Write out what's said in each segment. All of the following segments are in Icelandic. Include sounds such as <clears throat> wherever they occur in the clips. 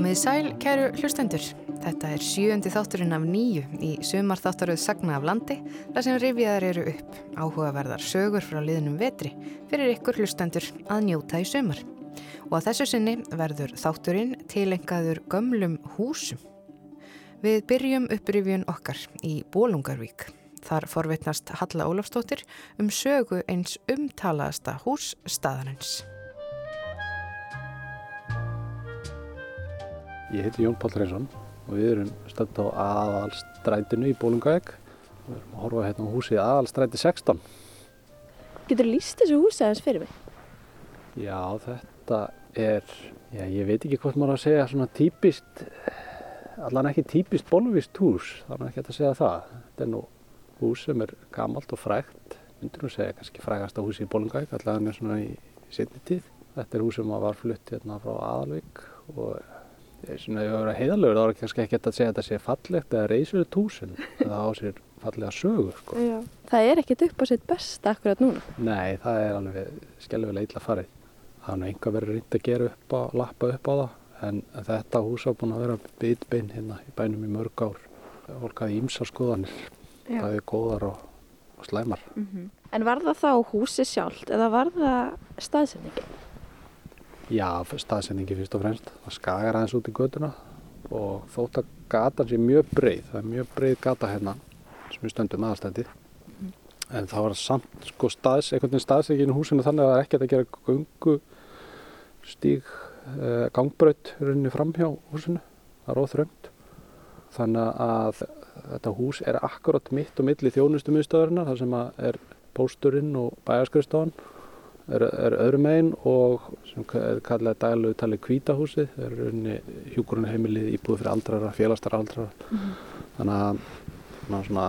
Komiði sæl, kæru hlustendur. Þetta er sjöndi þátturinn af nýju í sumar þáttaröð Sagna af landi þar sem rifjaðar eru upp áhugaverðar sögur frá liðnum vetri fyrir ykkur hlustendur að njóta í sumar. Og að þessu sinni verður þátturinn tilengaður gömlum húsum. Við byrjum upprifjun okkar í Bólungarvík. Þar forvitnast Halla Ólafstóttir um sögu eins umtalaðasta hús staðarins. Ég heiti Jón Páll Reynsson og við erum stönd á aðalstrætinu í Bólungavík. Við erum að horfa hérna á húsið aðalstræti 16. Getur þú líst þessu húsi aðeins fyrir mig? Já, þetta er, já, ég veit ekki hvort maður að segja svona típist, allan ekki típist bóluvist hús, þannig að ekki að segja það. Þetta er nú hús sem er gamalt og frægt, myndur nú segja kannski frægasta húsi í Bólungavík, allavega svona í setni tíð. Þetta er hús sem var flutt hérna frá Aðalvík og svona ef það verður heiðalögur þá er kannski ekki að segja að þetta sé fallegt eða reysur túsin það á sér fallega sögur sko. Já. Það er ekkert upp á sitt besta akkurat núna. Nei, það er alveg skellvegilega illa farið. Það er einhver verið reynd að gera upp á, lappa upp á það en þetta hús á búin að vera bitbein hérna í bænum í mörg ár. Volkaði ímsa skoðanir, það er góðar og, og slæmar. Mm -hmm. En var það þá húsi sjálft eða var það staðsendingin? Já, staðsendingi fyrst og fremst. Það skagar aðeins út í göduna og þótt að gatan sé mjög breið, það er mjög breið gata hérna sem við stöndum aðastændið. Mm. En það var samt sko staðs, einhvern veginn staðsendingin í húsinu þannig að það er ekkert að gera gungu stíg, eh, gangbraut runni fram hjá húsinu. Það er óþröngt. Þannig að þetta hús er akkurat mitt og milli þjónustu miðstöðurinn þar sem er pósturinn og bæjarskrifstofan er, er öðrum megin og sem er kallað dælu tali kvítahúsið, það er unni hjúkurunheimilið íbúið fyrir aldrara, félagstar aldrara. Mm -hmm. Þannig að svona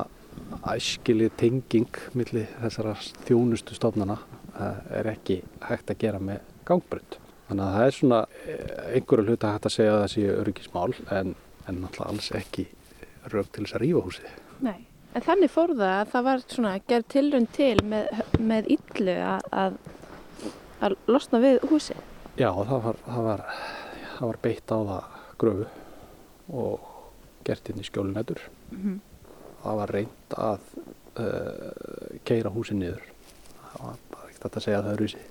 æskilið tenging millir þessara þjónustu stofnana eh, er ekki hægt að gera með gangbrönd. Þannig að það er svona eh, einhverju hluta hægt að segja að það sé öryggismál en, en náttúrulega alls ekki raug til þess að rífa húsið. Nei. En þannig fór það að það var svona gerð tilrönd til með, með yllu að, að að losna við húsi? Já, það var, það var, það var beitt á það gröfu og gert inn í skjólunætur. Mm -hmm. Það var reynd að uh, keira húsi niður. Það var bara ekkert að segja að það er húsi.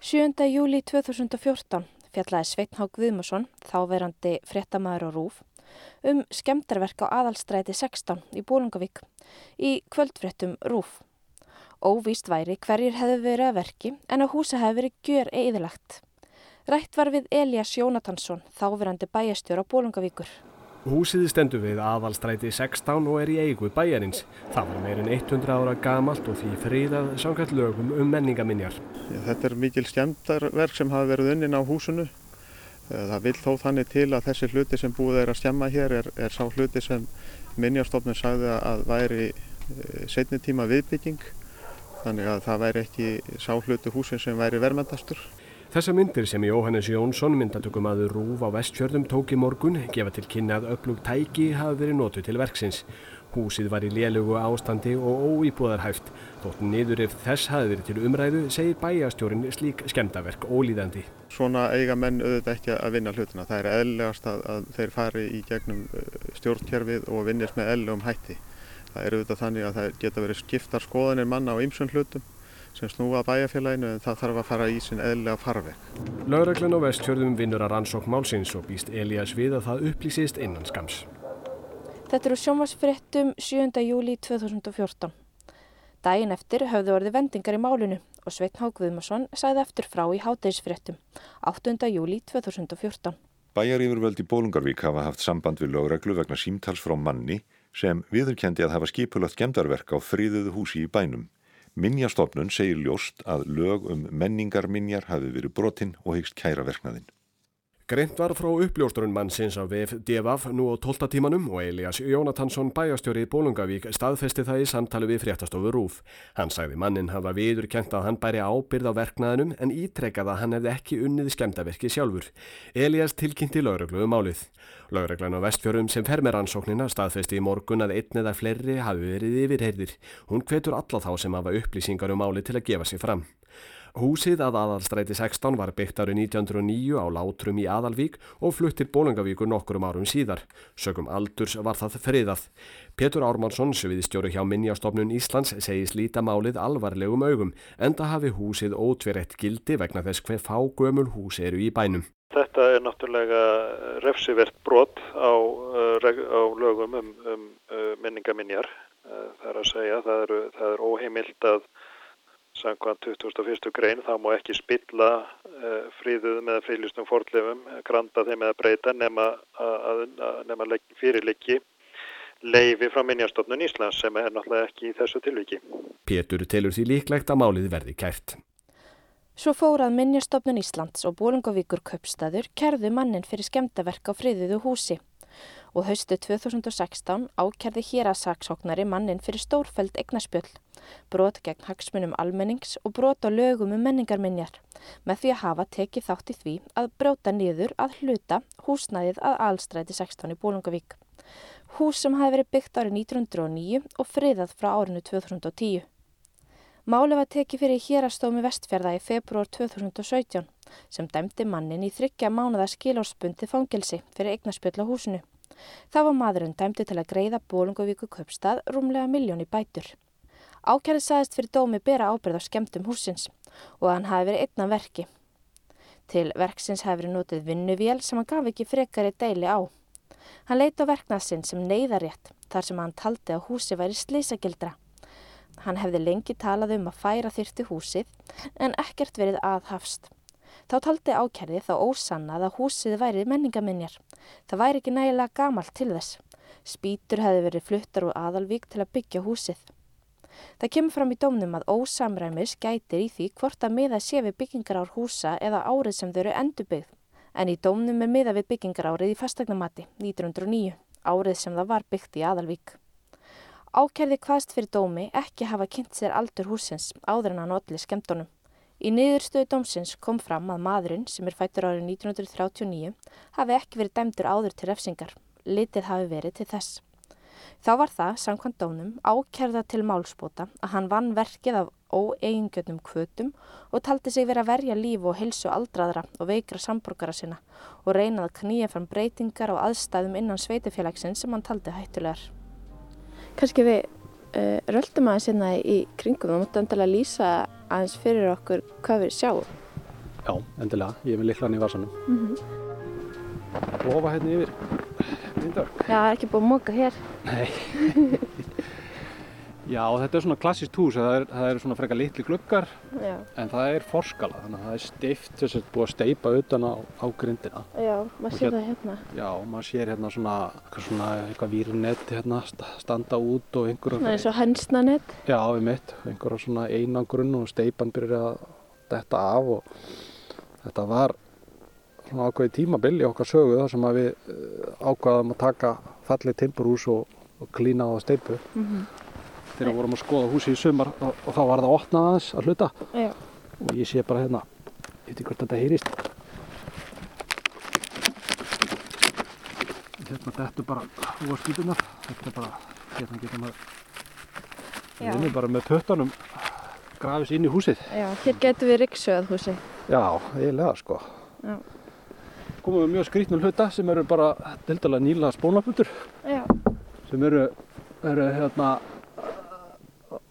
7. júli 2014 fjallaði Sveitnhá Guðmusson, þáverandi frettamæður á Rúf, um skemdarverk á aðalstræti 16 í Bólungavík í kvöldfrettum Rúf. Óvíst væri hverjir hefði verið að verki en að húsa hefði verið gjör eðilagt. Rætt var við Elias Jónatansson, þáverandi bæjastjór á Bólungavíkur. Húsið stendur við aðalstræti 16 og er í eigu bæjarins. Það var meirinn 100 ára gamalt og því fríðað samkvæmt lögum um menningaminjar. Þetta er mikil skemmtarverk sem hafa verið unnin á húsinu. Eh, það vil þó þannig til að þessi hluti sem búið er að skemma hér er, er sá hluti sem minjarstofnun sagði að væri eh, setni tíma viðbygging þannig að það væri ekki sá hlutu húsin sem væri verðmændastur. Þessa myndir sem Jóhannes Jónsson, myndatökum aður Rúf á vestfjörðum, tók í morgun, gefa til kynna að upplug tæki hafi verið nótu til verksins. Húsið var í lélugu ástandi og óýbúðarhæft. Þótt niður ef þess hafi verið til umræðu, segir bæjastjórin slík skemdaverk ólíðandi. Svona eiga menn auðvitað ekki að vinna hlutina. Það er eðlegast að, að þeir fari í gegnum stjórnkjörfið og vinnist með eðlegum hætti. Það eru auðvitað þannig að það geta verið skiptar skoðanir manna á ymsum hlutum sem snúa bæjarfélaginu en það þarf að fara í sin eðlega farveg. Lauraglann á vestfjörðum vinnur að rannsók málsins og býst Elias við að það upplýsist innan skams. Þetta eru sjómasfréttum 7. júli 2014. Dægin eftir höfðu orði vendingar í málinu og Sveitn Hákviðmarsson sæði eftir frá í hátægisfréttum 8. júli 2014. Bæjarífurvöld í Bólungarvík hafa haft samband við lögreglu vegna símtals frá manni sem viðurkendi að hafa skipulagt gemdarverk á fríðuðu húsi í bænum. Minjastofnun segir ljóst að lög um menningarminjar hafi verið brotinn og hyggst kæra verknaðinn. Greint var frá uppljósturinn mannsins á VF Devaf nú á 12. tímanum og Elias Jónatansson bæjastjóri í Bólungavík staðfesti það í samtali við fréttastofu Rúf. Hann sagði mannin hafa viður kent að hann bæri ábyrð á verknaðinum en ítrekkað að hann hefði ekki unnið skemdaverki sjálfur. Elias tilkynnti laurugluðu um málið. Lauruglan á vestfjörum sem fer með rannsóknina staðfesti í morgun að einn eða fleiri hafi verið yfirheyrðir. Hún hvetur alla þá sem hafa upplýsingar um málið til að gefa sig fram. Húsið að aðalstræti 16 var byggt árið 1909 á Látrum í Aðalvík og fluttir Bólungavíkur nokkurum árum síðar. Sögum aldurs var það friðað. Petur Ármannsson, sviðistjóru hjá Minjastofnun Íslands, segis líta málið alvarlegum augum, enda hafi húsið ótverett gildi vegna þess hver fá gömul hús eru í bænum. Þetta er náttúrulega refsivert brot á, uh, á lögum um, um uh, minningaminjar. Það er að segja, það er, það er óheimilt að Samkvæmt 21. grein þá má ekki spilla uh, fríðuð með frílistum fortlefum, granda þeim eða breyta nema, nema fyrirleiki leifi frá Minjastofnun Íslands sem er náttúrulega ekki í þessu tilviki. Pétur telur því líklegt að málið verði kært. Svo fórað Minjastofnun Íslands og Bólungavíkur köpstaður kerðu mannin fyrir skemdaverk á friðuðu húsi og haustu 2016 ákerði hér að saksóknari mannin fyrir stórfæld egnaspjöll, brot gegn hagsmunum almennings og brot á lögum um menningarminjar, með því að hafa tekið þátt í því að brjóta niður að hluta húsnæðið að alstræti 16 í Bólungavík. Hús sem hafi verið byggt árið 1909 og friðað frá árinu 2010. Máli var tekið fyrir hérastómi vestfjörða í februar 2017 sem dæmdi mannin í þryggja mánuða skilórsbundi fangelsi fyrir eignaspjöll á húsinu. Þá var maðurinn dæmdi til að greiða Bólungavíku köpstað rúmlega miljón í bætur. Ákjærið saðist fyrir dómi bera ábyrð á skemtum húsins og hann hafi verið einna verki. Til verksins hafi verið notið vinnuvél sem hann gaf ekki frekari deili á. Hann leiti á verknaðsinn sem neyðarétt þar sem hann taldi að húsi væri slísagildra. Hann hefði lengi talað um að færa þyrti húsið en ekkert verið aðhafst. Þá taldi ákjærði þá ósannað að húsið væri menningaminjar. Það væri ekki nægilega gamalt til þess. Spítur hefði verið fluttar úr aðalvík til að byggja húsið. Það kemur fram í dómnum að ósamræmis gætir í því hvort að miða sé við byggingar ár húsa eða árið sem þau eru endurbyggð. En í dómnum er miða við byggingar árið í fastagnamati 1909, árið sem það var byggt í aðalvík. Ákjærði hvaðst fyrir dómi ekki hafa kynnt sér aldur húsins áður en hann allir skemmtunum. Í niðurstöðu dómsins kom fram að maðurinn sem er fættur árið 1939 hafi ekki verið dæmdur áður til refsingar. Litið hafi verið til þess. Þá var það, samkvæmt dónum, ákerða til málspóta að hann vann verkið af óeigingjörnum kvötum og taldi sig verið að verja líf og hilsu aldraðra og veikra samborgara sinna og reynað að knýja fram breytingar og aðstæðum innan sveitufélagsinn sem hann taldi hættulegar. Kanski við uh, röldum aðeins hérna í kringum, þá múttu endilega lýsa aðeins fyrir okkur hvað við sjáum. Já, endilega. Ég er með liklan í vasanum. Mm -hmm. Lofa hérna yfir. Já, það er ekki búið að móka hér. Nei. <laughs> Já, þetta er svona klassíst hús, það er, það er svona freka litli gluggar Já. en það er forskala, þannig að það er steift þess að búið að steipa utan á, á grindina. Já, maður sér það hérna. Já, maður sér hérna svona, svona eitthvað výrnett hérna standa út og einhverja... Það er svo hensnanett. Já, við mitt, einhverja svona einangrunn og steipan byrjar að detta af og þetta var svona ákveði tímabill í okkar sögu þar sem við eh, ákvaðum að taka fallið timburhús og, og klína á steipu. Mm -hmm þegar við vorum að skoða húsi í sumar og, og þá var það opnað aðeins að hluta. Já. og ég sé bara hérna ég veit ekki hvort þetta heyrist. Hérna þetta er bara húaskýtunar þetta er bara hérna getur maður við erum bara með töttanum grafis inn í húsið. Já, hér getur við riksuðað húsi Já, eiginlega sko. Já. komum við mjög skrítnum hluta sem eru bara nýla spónaflutur sem eru, eru hérna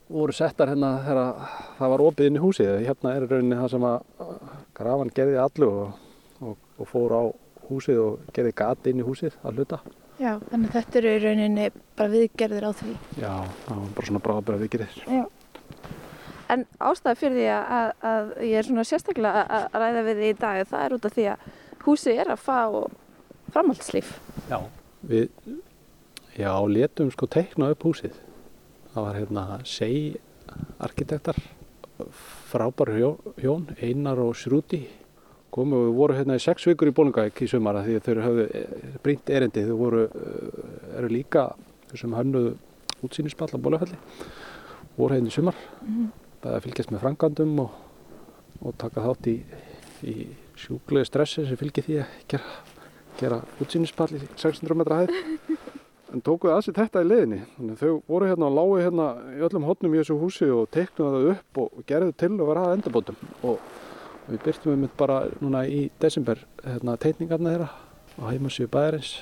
voru settar hérna þegar það var opið inn í húsið. Hérna er rauninni það sem að grafan gerði allu og, og, og fór á húsið og gerði gati inn í húsið að hluta. Já, þannig að þetta eru í rauninni bara viðgerðir á því. Já, það var bara svona bráðabæra viðgerðir. Já. En ástæði fyrir því að, að ég er svona sérstaklega að ræða við því í dag, það er út af því að húsið er að fá framhaldslíf. Já, við já, letum sko teikna upp húsið það var hérna segi arkitektar frábær hjón, Einar og Srúti komu og voru hérna í sex vikur í Bólungavík í sumara því þau hafðu eh, brínt erindi. Þau voru, eh, eru líka sem hönnuðu útsýnispall á Bólufelli voru hérna í sumar. Mm. það fylgjast með frangandum og, og taka þátt í, í sjúklegu stressi sem fylgir því að gera, gera útsýnispall í 600 metra hæð <laughs> en tókuðu að sér þetta í leiðinni. Þannig þau voru hérna og lágu hérna í öllum hotnum í þessu húsi og teiknuðu það upp og gerðu til og var að endabótum. Og við byrtum við mynd bara núna í desember hérna, teikningarna þeirra á heimasíu bæðarins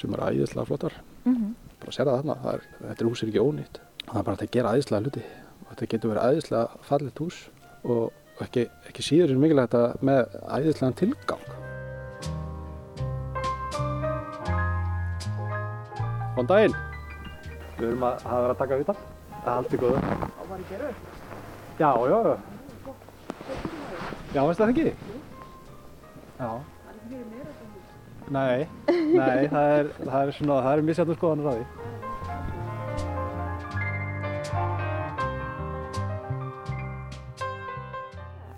sem er æðislega flottar. Mm -hmm. Bara sér það þarna, er, þetta er húsir ekki ónýtt. Það er bara að gera æðislega hluti. Og þetta getur verið æðislega fallit hús og ekki, ekki síður sem mikilvægt að með æðislegan tilgang. Góðan daginn. Við erum að hafa verið að taka viðtal. Það er allt í góðu. Á var ekki eru? Já, já, já. Já, veist það ekki? Já. Það er fyrir meira sem hús. Nei, nei, það er, það er svona, það er misjættu skoðanur á því.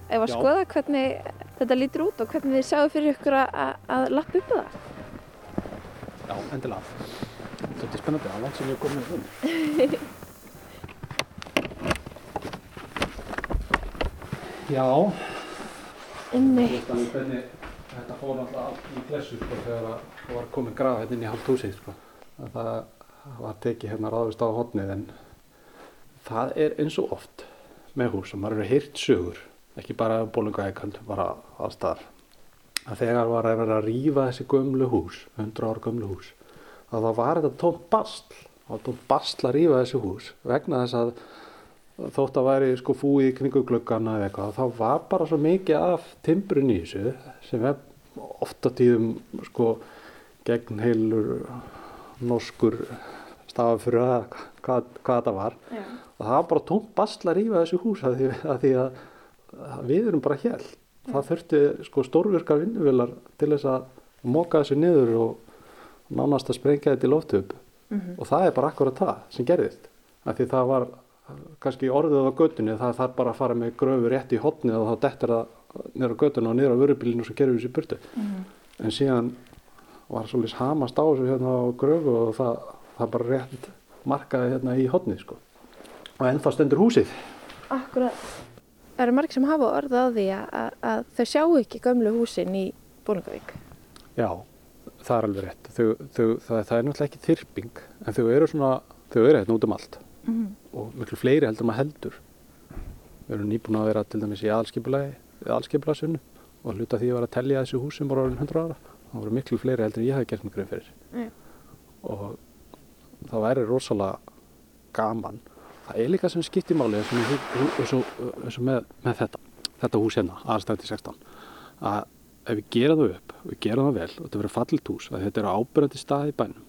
Ef að Já. skoða hvernig þetta lítur út og hvernig þið sjáu fyrir ykkur að, að lappa upp á það. Já, endilega. Þetta er spennandi, það er langt sem ég er komin um. <laughs> Já, Inni. Þannig hvernig þetta fór náttúrulega allt í klessu sko, þegar að það var komin graf hérna inn í hálft húsið sko. Að Það var tekið hérna ráðist á hotnið en það er eins og oft með hús og maður eru heyrt sögur, ekki bara bólungaækand, bara allstaðar. Að þegar var að vera að rífa þessi gömlu hús, 100 ár gömlu hús, að það var þetta tómt bastl, var tómt bastl að rífa þessi hús vegna þess að þótt að væri sko fúið í kringu gluggana eða eitthvað, þá var bara svo mikið af timbrun í þessu sem er ofta tíðum sko gegn heilur norskur stafa fyrir að hvað, hvað þetta var. Já. og það var bara tómt basl að rífa þessu hús að því að, því að, að við erum bara hér. Það þurfti sko stórvirkar vinnuvelar til þess að móka þessu niður og nánast að sprengja þetta í loftup og það er bara akkurat það sem gerðist. Af því það var kannski orðið á göttunni það þarf bara að fara með gröfu rétt í hotnið og þá dettur það niður á göttuna og á vörubílinu og svo gerum við þessi burtu. En síðan var svolítið hamast á þessu hérna á gröfu og það, það bara rétt markaði hérna í hotnið sko. Og ennþá stendur húsið. Akkurat. Það eru margir sem hafa orðið á því að, að, þau sjáu ekki gömlu húsin í Bólungavík. Já, það er alveg rétt. Þau, þau, það, það er náttúrulega ekki þyrping en þau eru svona, þau eru hérna út um allt. Og miklu fleiri heldur maður heldur. Við erum nýbúin að vera til dæmis í aðalskipulagsvinnu og hluta því að vera að tellja þessu hús sem voru orðin 100 ára. Það voru miklu fleiri heldur en ég hafði gert mig grein fyrir. Já. og það væri rosalega gaman. Það er líka sem skiptir máli eins og, með- með, þetta þetta hús hérna, aðstændi 16 að ef við gerum það upp við gerum það vel og þetta verður fallit hús að þetta eru ábyrjandi stað í bænum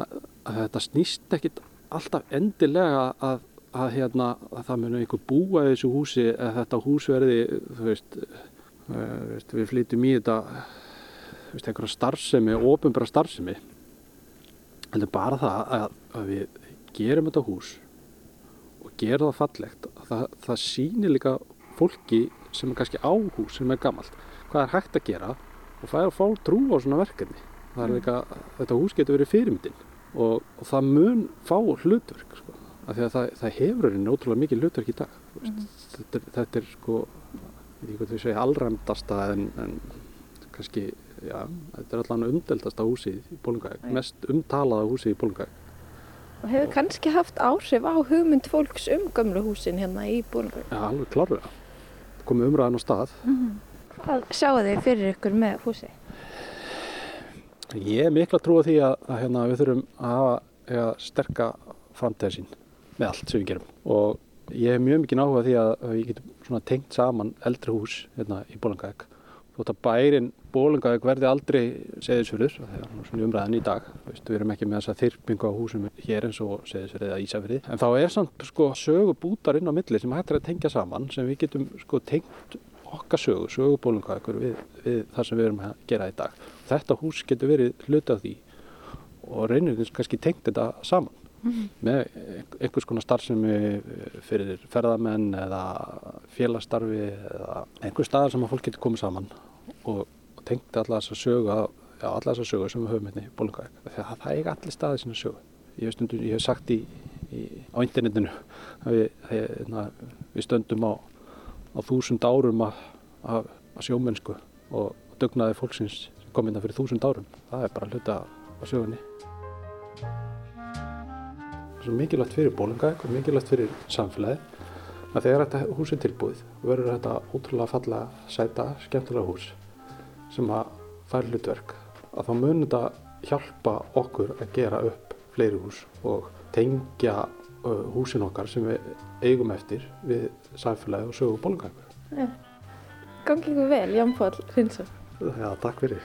að, að þetta snýst ekkit alltaf endilega að, að, hérna, að það muni einhver búa í þessu húsi að þetta hús verði veist, uh, veist við flytjum í þetta veist, einhverja starfsemi, ofinbæra starfsemi. Heldur bara það að, að við gerum þetta hús og gerum það fallegt. Það, það sýnir líka fólki sem er kannski á hús sem er gammalt hvað er hægt að gera og að fá trú á svona verkefni það er líka, þetta hús getur verið fyrirmyndin og, og það mun fá hlutverk sko. af því að það, það hefur einhvern ótrúlega mikið hlutverk í dag mm -hmm. þetta, þetta er sko ég veit hvað þau segja allræmdasta en, en kannski já, þetta er allan umdeldasta húsið í Bólungavík, mest umtalaða húsið í Bólungavík Og hefur kannski haft áhrif á hugmynd fólks um gömlu húsin hérna í Bólungavík. Já, alveg klárlega. Komið umræðan á stað. Hvað sjáu þið fyrir ykkur með húsi? Ég er mikla trú á því að, að hérna, við þurfum að hafa sterka framtíðarsýn með allt sem við gerum. Og ég hef mjög mikið áhuga á því að, að við getum tengt saman eldri hús hérna í Bólungavík. Þótt að bærin Bólungavík verði aldrei seðisfjörður, það er svona umræðan í dag. Veist, við erum ekki með þessa þyrpingu á húsum hér eins og seðisfjörði eða Ísafjörði. En þá er samt sko, sögu bútar inn á milli sem hægt er að tengja saman sem við getum sko, tengt okkar sögu, sögu Bólungavíkur við, við það sem við erum að gera í dag. Þetta hús getur verið hluti af því og reynir kannski tengt þetta saman með einhvers konar starfsemi fyrir ferðamenn eða félagsstarfi eða einhver staðar sem að fólk getur komið saman og, tengt alla sögu að- já, alla þessa sögu sem við höfum hérna í Bólungavík það, það er ekki allir staðir sína sögu. Ég hef, stundum, ég hef sagt í, í, á internetinu að við, hérna, við stöndum á, á þúsund árum af, af, af sjómennsku og dugnaði fólksins sem kom inn fyrir þúsund árum. Það er bara hluta af sögunni. Sem er mikilvægt fyrir bólungavík og mikilvægt fyrir samfélagi að þegar þetta hús er tilbúið verður þetta ótrúlega falla sæta, skemmtilega hús sem að fær hlutverk. Að þá munir þetta hjálpa okkur að gera upp fleiri hús og tengja húsin okkar sem við eigum eftir við samfélagi og sögu bólungavíkur. Gangi ykkur vel, Ján Pál Hrinsson. Já, takk fyrir.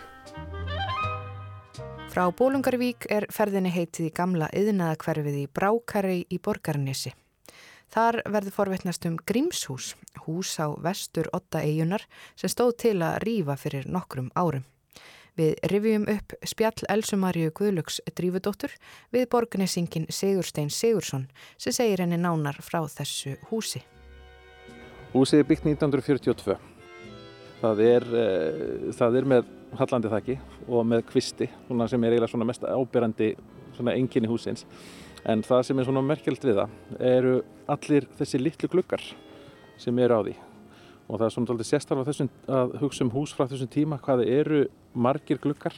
Frá Bólungarvík er ferðinni heitið í gamla yðnaðakverfið í Brákari í Borgarnesi. Þar verður forveitnast um Grímshús, hús á vestur otta eigunar sem stóð til að rýfa fyrir nokkrum árum. Við rifjum upp spjall Elsumarju Guðlöks drífudóttur við borgnesingin Sigurstein Sigursson sem segir henni nánar frá þessu húsi. Húsið er byggt 1942. Það er, uh, það er með hallandi þakki og með kvisti sem er eiginlega svona mest ábyrrandi enginni húsins. En það sem er svona merkjöld við það eru allir þessi litlu glukkar sem eru á því. Og það er svona svolítið þessum að hugsa um hús frá þessum tíma hvaði eru margir glukkar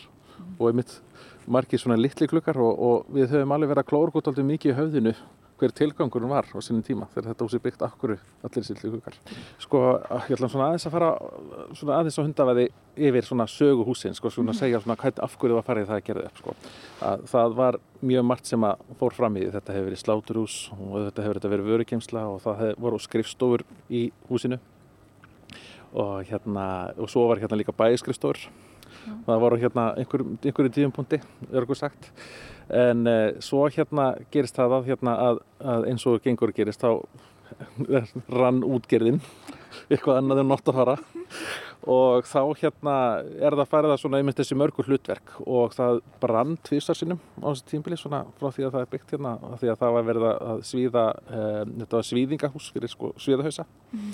og einmitt margir svona litli glukkar og, og við höfum alveg verið að klóra gott alltaf mikið í höfðinu hver tilgangurinn var á sínum tíma þegar þetta húsi byggt akkur allir litli glukkar. Sko ég ætla svona aðeins að fara svona aðeins að hundafaði yfir svona sögu húsin sko svona að segja svona hvernig af hverju það var farið það að gera upp sko. Að það var mjög margt sem að fór fram í. Þetta hefur verið sláturhús og þetta hefur þetta verið vörukemsla og það voru skrifstofur í húsinu og hérna og svo var hérna líka bæskrifstofur það voru hérna einhver, einhverju tíum punkti örgur sagt. En uh, svo hérna gerist það að, hérna, að, að eins og gengur gerist þá <laughs> rann útgerðin eitthvað annað en nótt að fara. Og þá hérna er það farið að svona einmitt þessi mörgur hlutverk og það brann tvísar sinnum á þessi tímbili svona frá því að það er byggt hérna því að það var verið að svíða um, þetta var svíðingahús fyrir sko svíðahausa mm.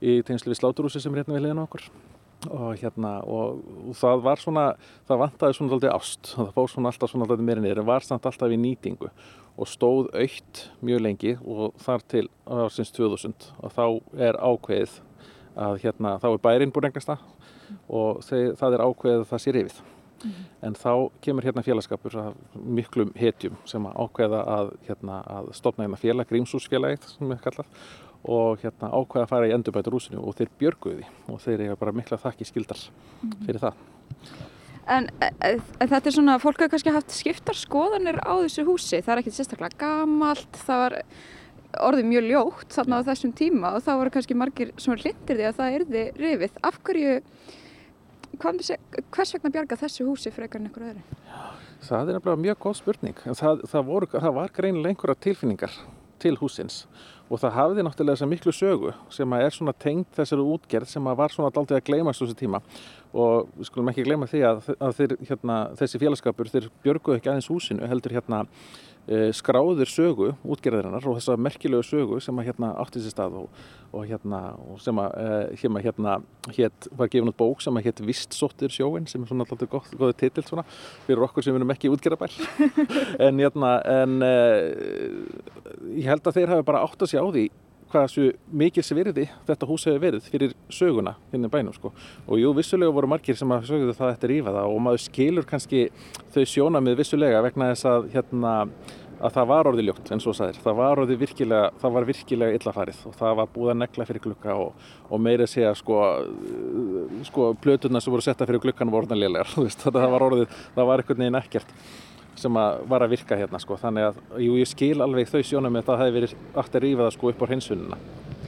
í tengslu við sláturhúsi sem er hérna við liðan okkur og hérna og, og það var svona það vantaði svona alltaf ást. Það fór svona alltaf svona alltaf meira niður en var samt alltaf í nýtingu. Og stóð aukt mjög lengi og þar til ársins 2000 og þá er ákveðið að hérna þá er bærin búin engast og þeir, það er ákveðið að það sé rifið. Mm. en þá kemur hérna félagskapur miklum hetjum sem að ákveða að, hérna, að stopna hérna félag, Grímsúsfélagið sem er kallað og hérna ákveða að fara í endurbætur úsinu og þeir björguði og þeir eru bara mikla þakki skildar fyrir það. En e, e, þetta er svona, fólk hefur kannski haft skiptar skoðanir á þessu húsi, það er ekkert sérstaklega gamalt, það var orðið mjög ljótt þarna á þessum tíma og þá voru kannski margir sem hlindir því að það erði rifið. Af hverju, hvers vegna bjarga þessu húsi frekar en einhverju öðru? Það er nefnilega mjög góð spurning. Það, það, voru, það var greinilega einhverja tilfinningar til húsins og það hafði náttúrulega þessa miklu sögu sem er svona tengt þessari útgerð sem var svona daldið að gleymast þessu tíma. Og við skulum ekki gleyma því að, að þeir, hérna, þessi félagskapur þeir björguðu ekki aðeins húsinu heldur hérna skráður sögu útgerðarinnar og þessa merkilegu sögu sem að hérna átti sér stað og, og hérna og sem að e, hérna, hérna hétt var gefin út bók sem að hétt Vistsóttir sjóin sem er svona alltaf góð, góði titill svona fyrir okkur sem erum ekki útgerðabæl <laughs> en hérna en e, ég held að þeir hafi bara átt að sjá því hvað svo mikil sem verði þetta hús hefur verið fyrir söguna hérna í bænum sko. og jú, vissulega voru margir sem að sögðu það eftir rífa það og maður skilur kannski þau sjóna með vissulega vegna þess að hérna að það var orðið ljótt eins og sæðir, það var orðið virkilega, það var virkilega illa farið og það var búið að negla fyrir glukka og, og meira segja sko, sko plöturna sem voru setta fyrir glukkan voru orðin lélegar, <laughs> það var orðið, það var einhvern veginn ekkert sem að var að virka hérna sko. þannig að jú, ég skil alveg þau sjónum að það hefði verið aftur að rífa það sko, upp á hinsununa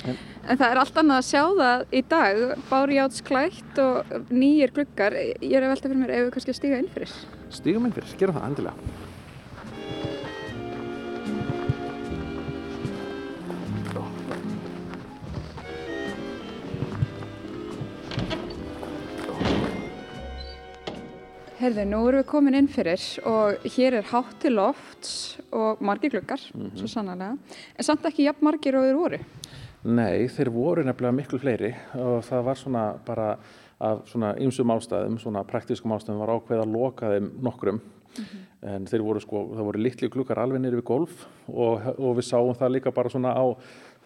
en, en það er allt annað að sjá það í dag. Bárjátsklætt og nýjir glukkar ég er að velta fyrir mér ef við kannski stíga inn fyrir? Stígum inn fyrir, gerum það endilega Herðu, nú erum við komin inn fyrir og hér er hátt til lofts og margir glukkar, mm -hmm. svo sannarlega. En samt ekki jafn margir og þeir voru? Nei, þeir voru nefnilega miklu fleiri og það var svona bara af svona ymsum ástæðum, svona praktískum ástæðum var ákveð að loka þeim nokkrum. Mm -hmm. En þeir voru sko, það voru litli glukkar alveg nýri við golf og, og við sáum það líka bara svona á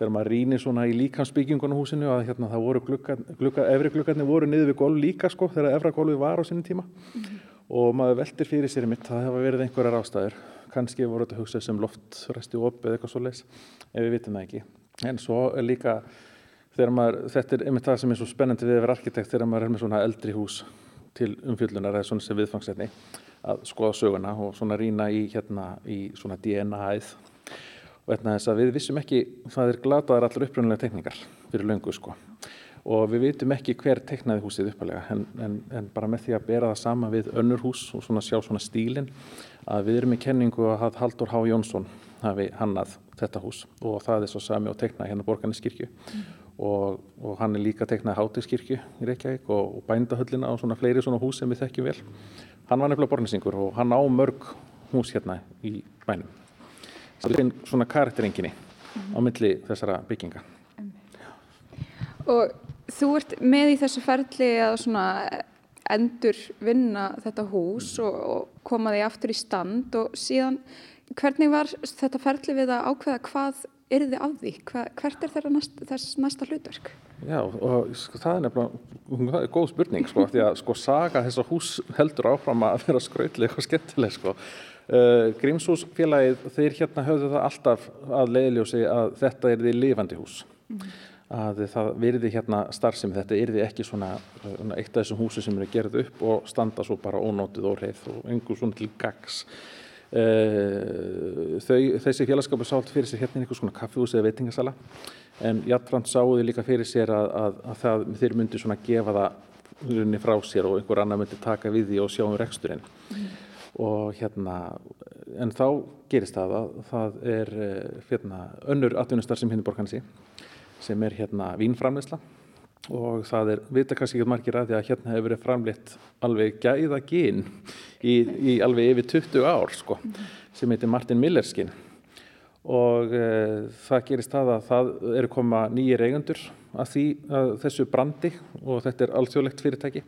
þegar maður rínir svona í líkansbyggingunum húsinu að hérna það voru glukka, glukka, efri glukkarnir voru niður við golf líka sko þegar efra golfi var á sinni tíma mm -hmm. Og maður veldir fyrir sér mitt það hefa verið einhverjar ástæður. Kannski voru þetta hugsað sem loftræsti op eða eitthvað svo leis ef við vitum það ekki. En svo líka maður, þetta er einmitt það sem er svo spennandi við vera arkitekt þegar maður er með svona eldri hús til umfjöldunar eða svona sem viðfangsefni að skoða söguna og svona rýna í hérna í svona DNA-æð og þess að við vissum ekki það er glataðar allar uppröndulega tekningar fyrir löngu sko og við vitum ekki hver teknaði húsið uppalega en, en, en bara með því að bera það sama við önnur hús og svona sjá svona stílin að við erum í kenningu að Haldur H. Jónsson hafi hannað þetta hús og það er svo sami og teknaði hérna Borgarniskirkju mm. og, og hann er líka teknaði Hátiskirkju í Reykjavík og, og bændahöllina og svona fleiri svona hús sem við þekkjum vel hann var nefnilega borgnesingur og hann á mörg hús hérna í bænum það er svona karakterenginni mm. á milli þessara bygginga Og Þú ert með í þessu ferli að endur vinna þetta hús og, og koma því aftur í stand og síðan hvernig var þetta ferli við að ákveða hvað er þið af því? Hva, hvert er næst, þess næsta hlutverk? Já, og sko, það er nefnilega, það er góð spurning sko, því að sko saga þess að hús heldur áfram að vera skrautleg og skemmtileg sko. Uh, Grímshúsfélagið, þeir hérna höfðu það alltaf að leiðljósi að þetta er því lifandi hús. Mm að það virði hérna starfsemi, þetta yrði ekki svona, svona eitt af þessum húsi sem eru gerð upp og standa svo bara ónótið og reyð og einhver svona til gags. Eh, þau, þessi félagskapur sált fyrir sér hérna einhvers svona kaffihúsi eða veitingasala en Jattrand sáðu líka fyrir sér að, að, að það, þeir myndi svona gefa það frá sér og einhver annar myndi taka við því og sjá um reksturinn. Mm. Og hérna, en þá gerist það að það er eh, hérna, önnur atvinnustar sem hinn er borgansi sem er hérna vínframleysla og það er, vita kannski ekki margir að því að hérna hefur verið framleitt alveg gæða gín í, í alveg yfir 20 ár sko, sem heitir Martin Millerskin og e, það gerist það að það eru koma nýjir eigandur að, því, að þessu brandi og þetta er alþjóðlegt fyrirtæki.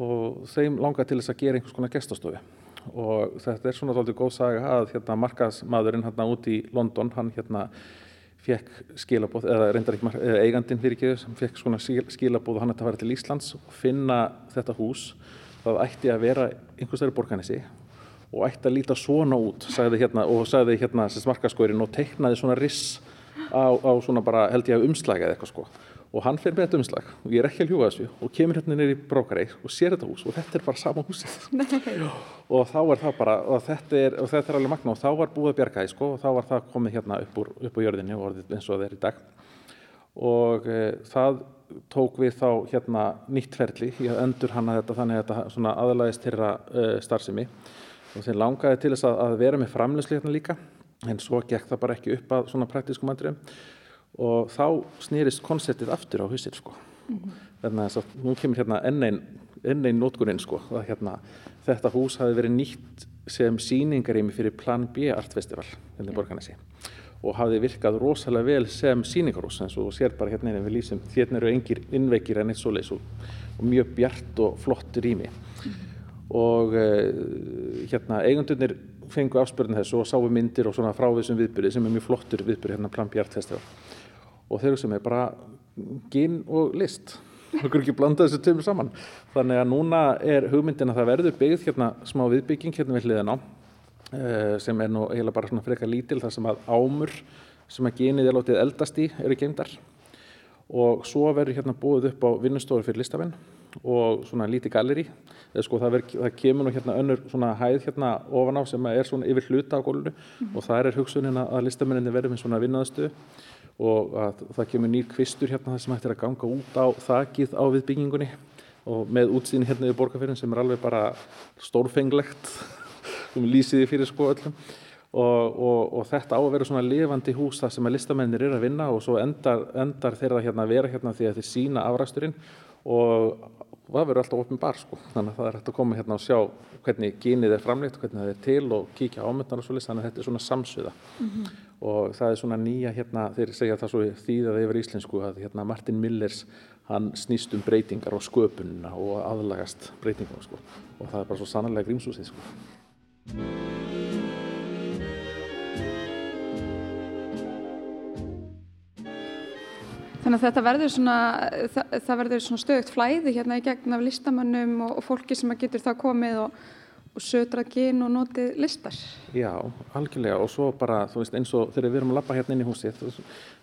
Og þeim langar til þess að gera einhvers konar gestastofu. Og þetta er svona doldið góð saga að hérna markaðsmaðurinn hérna út í London, hann hérna fekk skilabóð, eða reyndar ekki marg, eigandin fyrir ekki sem fekk svona skilabóð og hann ætti að fara til Íslands og finna þetta hús. Það ætti að vera einhvers vegar borganessi og ætti að líta svona út sagði hérna, og sagði hérna sem smarkaskórin og teiknaði svona riss á, á svona bara held ég að umslaga eða eitthvað sko og hann fyrir með þetta umslag. Og ég er ekki að ljúa þessu. Og kemur hérna neyri brókarei og sér þetta hús. Og þetta er bara sama húsið. <laughs> Og þá er það bara og þetta er, og þetta er alveg magna og þá var búið að bjarga því sko. Og þá var það komið hérna upp úr, upp úr jörðinni og orðið eins og það er í dag. Og e, það tók við þá hérna nýtt ferli. Í að endur hana þetta þannig að þetta aðlæðist til e, starfsemi. Og þeir langaði til þess að, að vera með framlegsli hérna líka. En svo gekk það bara ekki upp að svona praktískum andriðum og þá snýrist konceptið aftur á husir sko. Mm -hmm. þannig að nú kemur hérna enn einn enn einn nótguninn sko að hérna þetta hús hafi verið nýtt sem síningarými fyrir Plan B Artfestival hérna í Borgarnesi og hafi virkað rosalega vel sem síningarhús eins og sér bara hérna við lýsum hérna eru engir innveikir en eitt svo leys og, og mjög bjart og flott rými mm -hmm. og uh, hérna eigundunir fengu afspörðin þessu og sáu myndir og svona frávísum viðbyrði sem er mjög flottur viðbyrði hérna Plan B Artfestival og þeir sem er bara ginn og list. Kunum ekki blanda þessu tömur saman. Þannig að núna er hugmyndin að það verður byggð hérna smá viðbygging hérna við hliðin á eh, sem er nú eiginlega bara svona frekar lítil þar sem að ámur sem að genið er látið eldast í eru geimdar og svo verður hérna búið upp á vinnustofur fyrir listafinn og svona lítið galleri sko, það, það kemur nú hérna önnur svona hæð hérna ofan á sem er svona yfir hluta á gólunu mm. og það er hugsunin að listamenninni verður með svona vinnaðstöðu og að það kemur nýr kvistur hérna þar sem hægt er að ganga út á þakið á viðbyggingunni og með útsýni hérna yfir borgarfyrin sem er alveg bara stórfenglegt <laughs> sem lýsiði fyrir sko öllum. Og, og, og þetta á að vera svona lifandi hús þar sem að listamennir eru að vinna og svo endar, endar þeirra hérna að vera hérna því að þeir sína afræsturinn og það verður alltaf opn bar sko. Þannig að það er hægt að koma hérna og sjá hvernig gínið er framleitt, hvernig það er til og kíkja ámyndan og svo list þannig að þetta er svona samsviða. Mm -hmm og það er svona nýja hérna, þeir segja það svo þýðað yfir íslensku að hérna Martin Millers hann snýst um breytingar og sköpununa og aðlagast breytingum sko. og það er bara svo sannlega grímsúsið sko. Það Þannig að þetta verður svona, það, það verður svona stöðugt flæði hérna í gegn af listamönnum og, og fólki sem að getur þá komið og, og södrað gin og notið listar. Já, algjörlega og svo bara, þú veist, eins og þegar við erum að lappa hérna inn í húsið,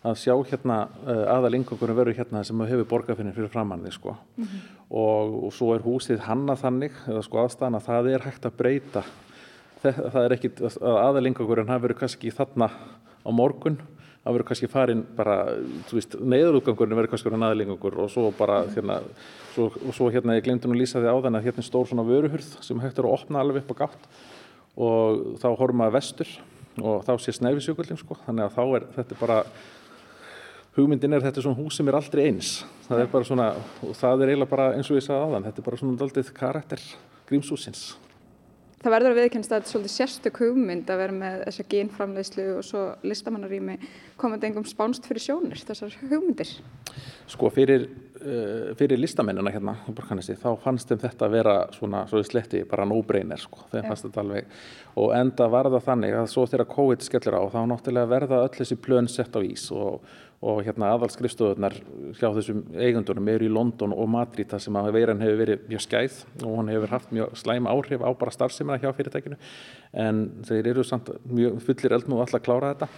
að sjá hérna uh, aðal yngangurum verður hérna sem hefur borgarfinnir fyrir framann því, sko. Mm -hmm. og, og svo er húsið hanna þannig, eða sko aðstæðan að það er hægt að breyta. Það, það er ekkit að aðal yngangurinn hafi verið kannski þarna á morgun það verður kannski farin bara, þú veist, neyðarútgangurinn verður kannski verið aðlingangur og svo bara hérna, svo, og svo hérna ég glemdi nú að lýsa því á þann að hérna er stór svona vöruhurð sem hægt er að opna alveg upp á gátt og þá horfum maður vestur og þá sé snæfisjökullin sko, þannig að þá er þetta bara hugmyndin er þetta svona hús sem er aldrei eins. Það er bara svona, og það er eiginlega bara eins og ég sagði á þann, þetta er bara svona daldið karakter grímshúsins það verður að viðkennast að þetta er svolítið sérstök hugmynd að vera með þessa genframleyslu og svo listamannarími komandi engum spánst fyrir sjónir, þessar hugmyndir? Sko fyrir, uh, fyrir listamennina hérna í Borganesi þá fannst þeim þetta að vera svona, svo við sletti, bara no-brainer sko, þeim fannst þetta alveg og enda var það þannig að svo þegar COVID skellur á þá náttúrulega verða öll þessi plön sett á ís og og hérna aðalskrifstofunar hjá þessum eigundurum eru í London og Madrid þar sem að veiran hefur verið mjög skæð og hann hefur haft mjög slæm áhrif á bara starfseminna hjá fyrirtækinu. En þeir eru samt mjög fullir eldnum og alltaf klára þetta.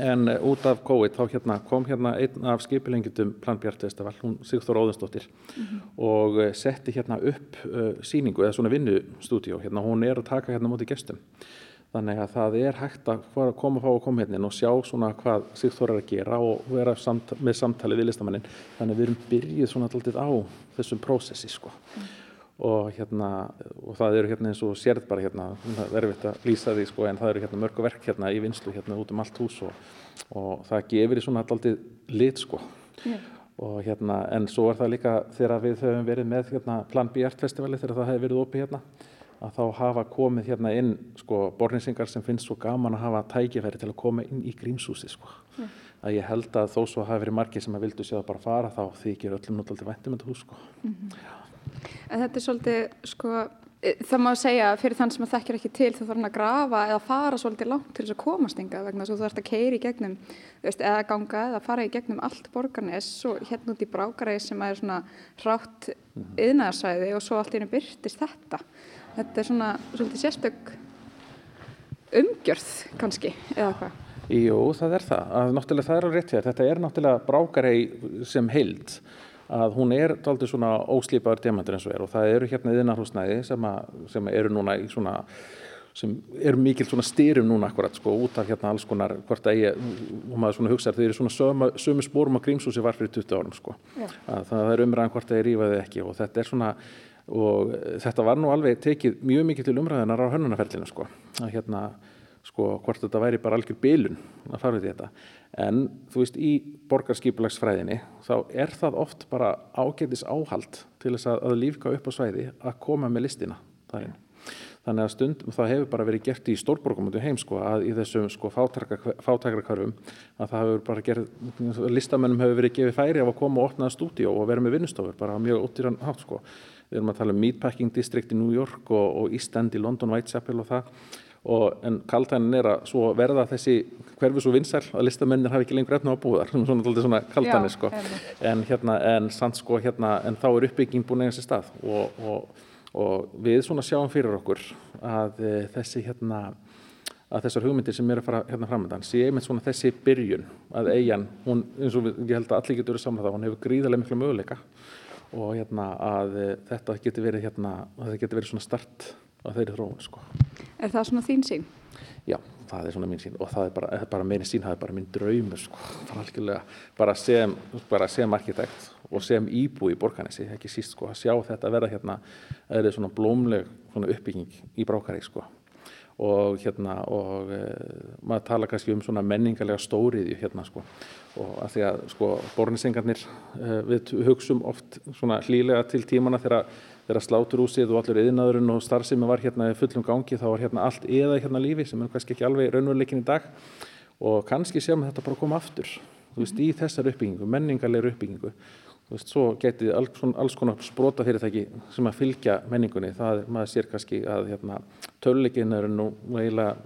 En uh, út af COVID þá hérna, kom hérna einn af skipilengjum Plan Bjartveistafall, hún Sigþór Óðinsdóttir mm -hmm. og uh, setti hérna upp uh, síningu eða svona vinnustúdíu hérna, hún er að taka hérna mútið gestum Þannig að það er hægt að koma að fá að koma hérna og sjá svona hvað Sigþór er að gera og vera samt, með samtali við listamannin. Þannig að við erum byrjuð svona alltaf á þessum prósessi sko. Mm. Og, hérna, og það eru hérna eins og sérð bara hérna, það er verið að lýsa því sko en það eru hérna mörgu verk hérna í vinslu hérna út um allt hús og, og það gefur í svona alltaf lit sko. Yeah. Og hérna en svo er það líka þegar við höfum verið með hérna Plan B Art Festivali þegar það hefur verið opið hérna að þá hafa komið hérna inn sko borninsingar sem finnst svo gaman að hafa tækifæri til að koma inn í grímshúsi sko. Mm. Að ég held að þó svo hafi verið margir sem að vildu séð að bara fara þá þykir öllum náttúrulega væntum þetta hús sko. Mm -hmm. En þetta er svolítið sko e, það má segja fyrir þann sem að þekkir ekki til þú þarf að grafa eða fara svolítið langt til þess að komast ynga vegna þess að þú þarfst að keira í gegnum veist, eða ganga eða fara í gegnum allt borgarnes og hérna út í brákaræði sem er svona rátt yðnaðarsæði mhm. og svo allt byrtist þetta er svona svolítið sérstök umgjörð kannski eða hvað? Jú, það er það. Að, náttúrulega það er alveg rétt hér. Þetta er náttúrulega brákarei sem heild að hún er aldrei svona óslýpaður diamantur eins og er og það eru hérna yðinarhúsnæði sem, sem eru núna í svona sem er mikil svona styrum núna akkurat sko út af hérna alls konar hvort að ég, og maður svona hugsaður þau eru svona sömu, sömu spórum að grímsúsi var fyrir 20 árum sko. Það er umræðan hvort að ég rýfaði ekki og þetta er svona og þetta var nú alveg tekið mjög mikið til umræðinar á hönnunarferlinu sko. Að hérna sko hvort þetta væri bara algjör bilun að fara í þetta. En þú veist í borgarskipulagsfræðinni þá er það oft bara ágætis áhald til þess að, að lífka upp á svæði að koma með listina þarinn þannig að stundum það hefur bara verið gert í stórborgum út í heim sko að í þessum sko fátækrakvarfum að það hefur bara gerð listamennum hefur verið gefið færi af að koma og opnaða stúdíu og vera með vinnustofur bara mjög óttýran hátt sko við erum að tala um Meatpacking District í New York og, og East End í London, Whitechapel og það. Og en kaltænin er að svo verða þessi hverfis og vinsæl að listamennir hafi ekki lengur efna á búðar <laughs> svona, svona kaltæni sko. en hérna en sko hérna en þá er uppbygging búin eigast í stað. Og, og, og við svona sjáum fyrir okkur að e, þessi hérna að þessar hugmyndir sem eru að fara hérna framöndan sé einmitt svona þessi byrjun að eigin, hún eins og við, ég held að allir getur verið samlega það, hún hefur gríðarlega miklu möguleika og hérna, að eh, þetta getur verið, hérna, geti verið svona start á þeirri þróun sko. Er það svona þín sín? Já, það er svona mín sín og það er bara, bara meina sín, það er bara minn draumur sko. bara sem, sem arkitekt og sem íbú í borganessi, ekki síst sko, að sjá þetta verða hérna, eða svona blómleg svona uppbygging í brákari sko og hérna og e, maður tala kannski um svona menningarlega stóriðju hérna sko. Og að því að sko bornisengarnir e, við hugsum oft svona hlýlega til tímana þegar, þegar sláturúsið og allur yðinaðurinn og starfsemi var hérna fullum gangi þá var hérna allt eða hérna lífi sem er kannski ekki alveg raunveruleikin í dag. Og kannski séum þetta bara koma aftur þú veist í þessar uppbyggingu, menningarlegur uppbyggingu Veist, svo getið alls, alls konar sprota fyrirtæki sem að fylgja menningunni. Það er, maður sér kannski að hérna, töluleikin eru nú eiginlega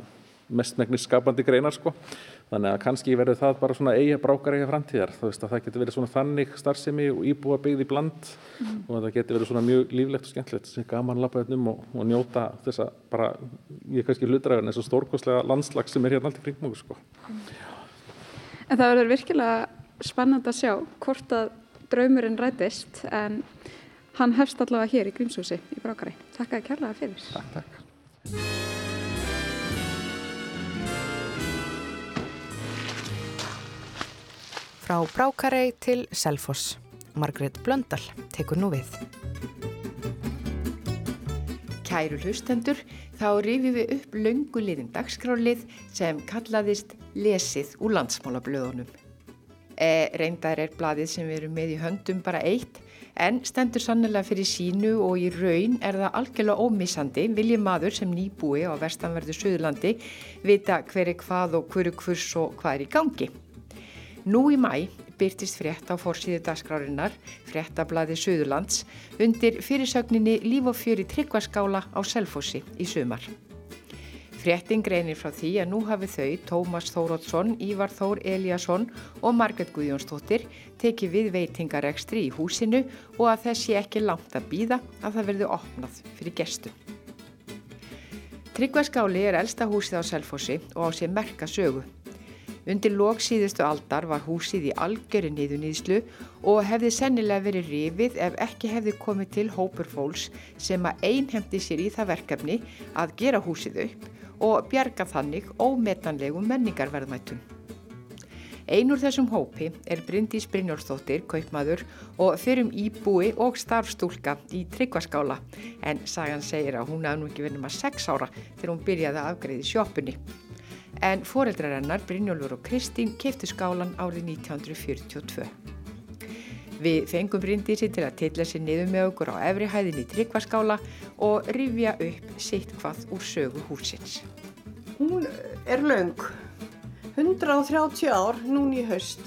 mestmægnis skapandi greinar sko. Þannig að kannski verður það bara svona eiga brákar eiga framtíðar. Veist, það getur verið svona þannig starfsemi og íbúa byggð í bland mm. og það getur verið svona mjög líflegt og skemmtilegt sem gaman lappaðum og, og njóta þess að bara, ég er kannski hlutræðan eins og stórkoslega landslag sem er hérna alltaf kring múið sko. Mm. En það verður virkilega spennand að sjá hvort að draumurinn rætist en hann hefst allavega hér í Grímshúsi í Brákari. Takk að kærlega fyrir. Takk, takk. Frá Brákarei til Selfoss. Margrét Blöndal tekur nú við. Kæru hlustendur, þá rifjum við upp lönguliðin dagskrálið sem kallaðist Lesið úr landsmálablöðunum. E, reyndar er bladið sem við erum með í höndum bara eitt, en stendur sannlega fyrir sínu og í raun er það algjörlega ómissandi vilji maður sem nýbúi á vestanverðu Suðurlandi vita hver er hvað og hverju hvers og hvað er í gangi. Nú í mæ byrtist frétt á fórsíðu dagskrárinnar, fréttablaði Suðurlands, undir fyrirsögninni Líf og fjöri tryggvaskála á Selfossi í sumar. Fréttin greinir frá því að nú hafi þau, Tómas Þórótsson, Ívar Þór Eliasson og Margret Guðjónsdóttir tekið við veitingarekstri í húsinu og að þessi ekki langt að býða að það verði opnað fyrir gestu. Tryggvaskáli er elsta húsið á Selfossi og á sér merka sögu. Undir lók síðustu aldar var húsið í algjöri niðunýðslu og hefði sennilega verið rifið ef ekki hefði komið til hópur fólks sem að einhemdi sér í það verkefni að gera húsið upp og bjarga þannig ómetanlegum menningarverðmættum. Einur þessum hópi er Bryndís Brynjólfsdóttir, kaupmaður og fyrum íbúi og starfstúlka í tryggvaskála en sagan segir að hún hafði nú ekki verið maður 6 ára þegar hún byrjaði að afgreði sjópunni en foreldrarennar Brynjólfur og Kristín keftu skálan árið 1942. Við fengum Bryndísi til að tilla sér niður með okkur á efri hæðin í tryggvarskála og rifja upp sitt hvað úr sögu húsins. Hún er laung, 130 ár núni í haust.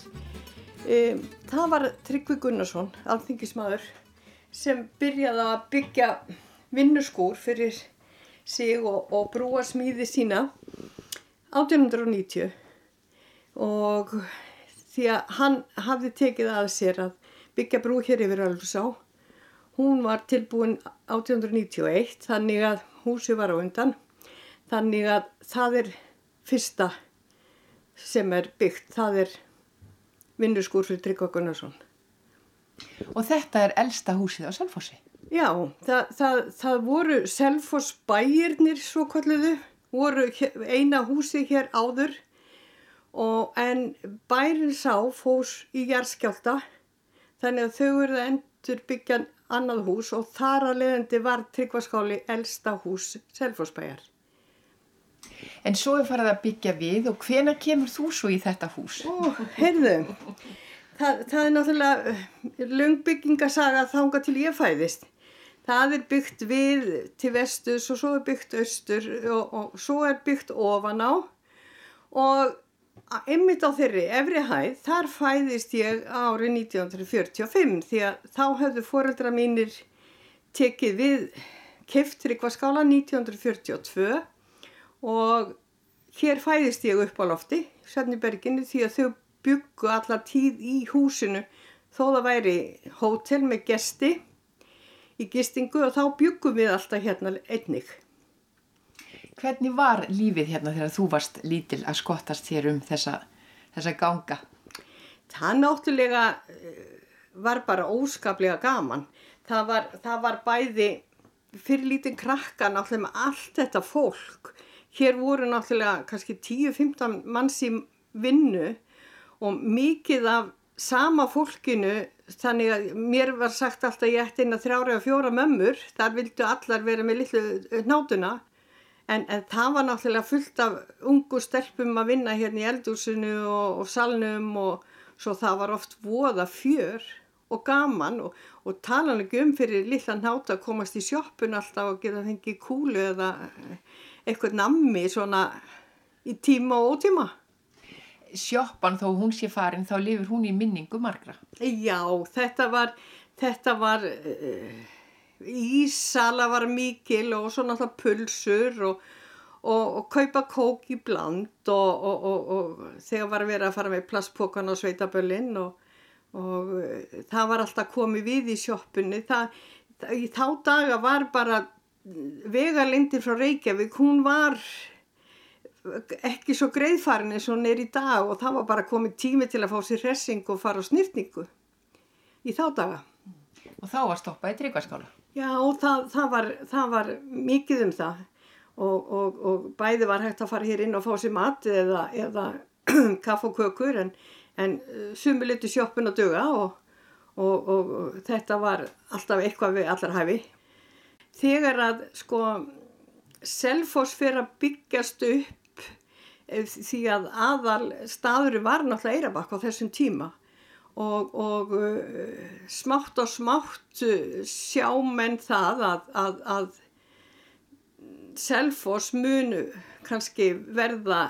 E, það var Tryggvi Gunnarsson, alþingismadur, sem byrjaði að byggja vinnuskúr fyrir sig og, og brúa smíði sína 1890 og því að hann hafði tekið að sér að byggja brú hér yfir Ölfsá hún var tilbúin 1891 þannig að húsi var á undan. Þannig að það er fyrsta sem er byggt það er vinnurskúr fyrir Tryggva Gunnarsson. Og þetta er elsta húsið á Selfossi? Já, það, það, það voru Selfoss bæirnir svo kalluðu voru eina húsi hér áður. Og en bærin sá fós í jærskjálta þannig að þau verða endur byggja annað hús og þar að leðandi var tryggvaskáli elsta hús Selforsbæjar. En svo er farið að byggja við og hvena kemur þú svo í þetta hús? Ó, heyrðu, það, það er náttúrulega lungbyggingasaga þánga til ég fæðist. Það er byggt við til vestus og svo er byggt austur og, og svo er byggt ofan á og ymmit á þeirri efri hæð þar fæðist ég árið 1945 því að þá höfðu foreldra mínir tekið við Keftrikvaskála 1942 og hér fæðist ég upp á lofti berginu því að þau byggu alla tíð í húsinu þó það væri hótel með gesti í gistingu og þá byggum við alltaf hérna einnig. Hvernig var lífið hérna þegar þú varst lítil að skottast þér um þessa, þessa ganga? Það náttúrulega eh, var bara óskaplega gaman. Það var, það var bæði fyrir lítinn krakka náttúrulega með allt þetta fólk. Hér voru náttúrulega kannski 10-15 manns í vinnu og mikið af sama fólkinu þannig að mér var sagt alltaf ég ætti inn að þrjára og fjóra mömmur þar vildu allar vera með lillu nátuna en, en það var náttúrulega fullt af ungu stelpum að vinna hérna í eldúsinu og, og salnum og svo það var oft voða fjör og gaman og, og talan ekki um fyrir lilla náta að komast í sjoppun alltaf og geta fengið kúlu eða eitthvað nammi svona í tíma og ótíma sjoppan þó hún sé farin þá lifur hún í minningu margra. Já, þetta var, þetta var uh, ísala var mikil og svo náttúrulega pulsur og, og, og kaupa kók í bland og, og þegar var vera að fara með plastpókan á sveitaböllin og það var alltaf komið við í sjóppunni. Í þá daga var bara vegalindin frá Reykjavík, hún var ekki svo greiðfarin eins og hún er í dag og það var bara komið tími til að fá sér hressing og fara á snýrtningu í þá daga. Og þá var stoppað í tryggvarskála? Já, það, það, var, það var mikið um það og, og, og bæði var hægt að fara hér inn og fá sér mat eða, eða <clears throat> kaff og kökur en, en uh, sumi liti sjóppin að duga og, og þetta var alltaf eitthvað við allar hæfi. Þegar að sko Selfos fyrir að byggjast upp því að aðal staðurum var náttúrulega Eirabakk á þessum tíma og, og uh, smátt og smátt uh, sjá menn það að, að, að Selfos munu kannski verða